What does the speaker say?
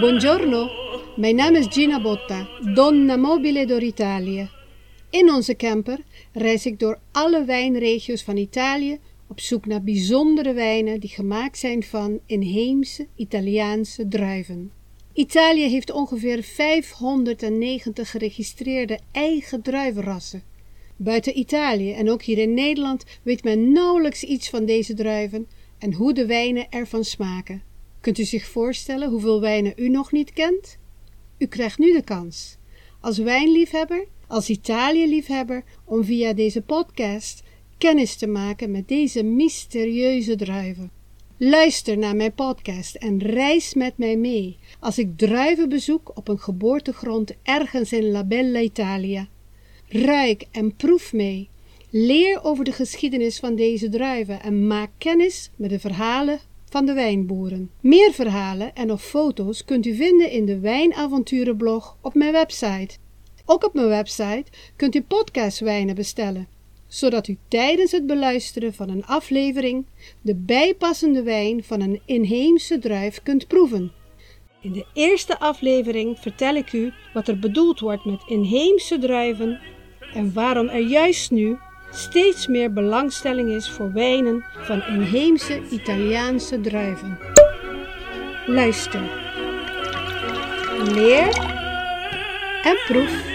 Buongiorno, mijn naam is Gina Botta, donna mobile d'Italia. In onze camper reis ik door alle wijnregio's van Italië op zoek naar bijzondere wijnen die gemaakt zijn van inheemse Italiaanse druiven. Italië heeft ongeveer 590 geregistreerde eigen druivenrassen. Buiten Italië en ook hier in Nederland weet men nauwelijks iets van deze druiven en hoe de wijnen ervan smaken. Kunt u zich voorstellen hoeveel wijnen u nog niet kent? U krijgt nu de kans, als wijnliefhebber, als Italië-liefhebber, om via deze podcast kennis te maken met deze mysterieuze druiven. Luister naar mijn podcast en reis met mij mee als ik druiven bezoek op een geboortegrond ergens in La Bella Italia. Ruik en proef mee. Leer over de geschiedenis van deze druiven en maak kennis met de verhalen van de wijnboeren. Meer verhalen en of foto's kunt u vinden in de Wijnavonturenblog op mijn website. Ook op mijn website kunt u podcastwijnen bestellen, zodat u tijdens het beluisteren van een aflevering de bijpassende wijn van een inheemse druif kunt proeven. In de eerste aflevering vertel ik u wat er bedoeld wordt met inheemse druiven en waarom er juist nu steeds meer belangstelling is voor wijnen van inheemse Italiaanse druiven. Luister, leer en proef.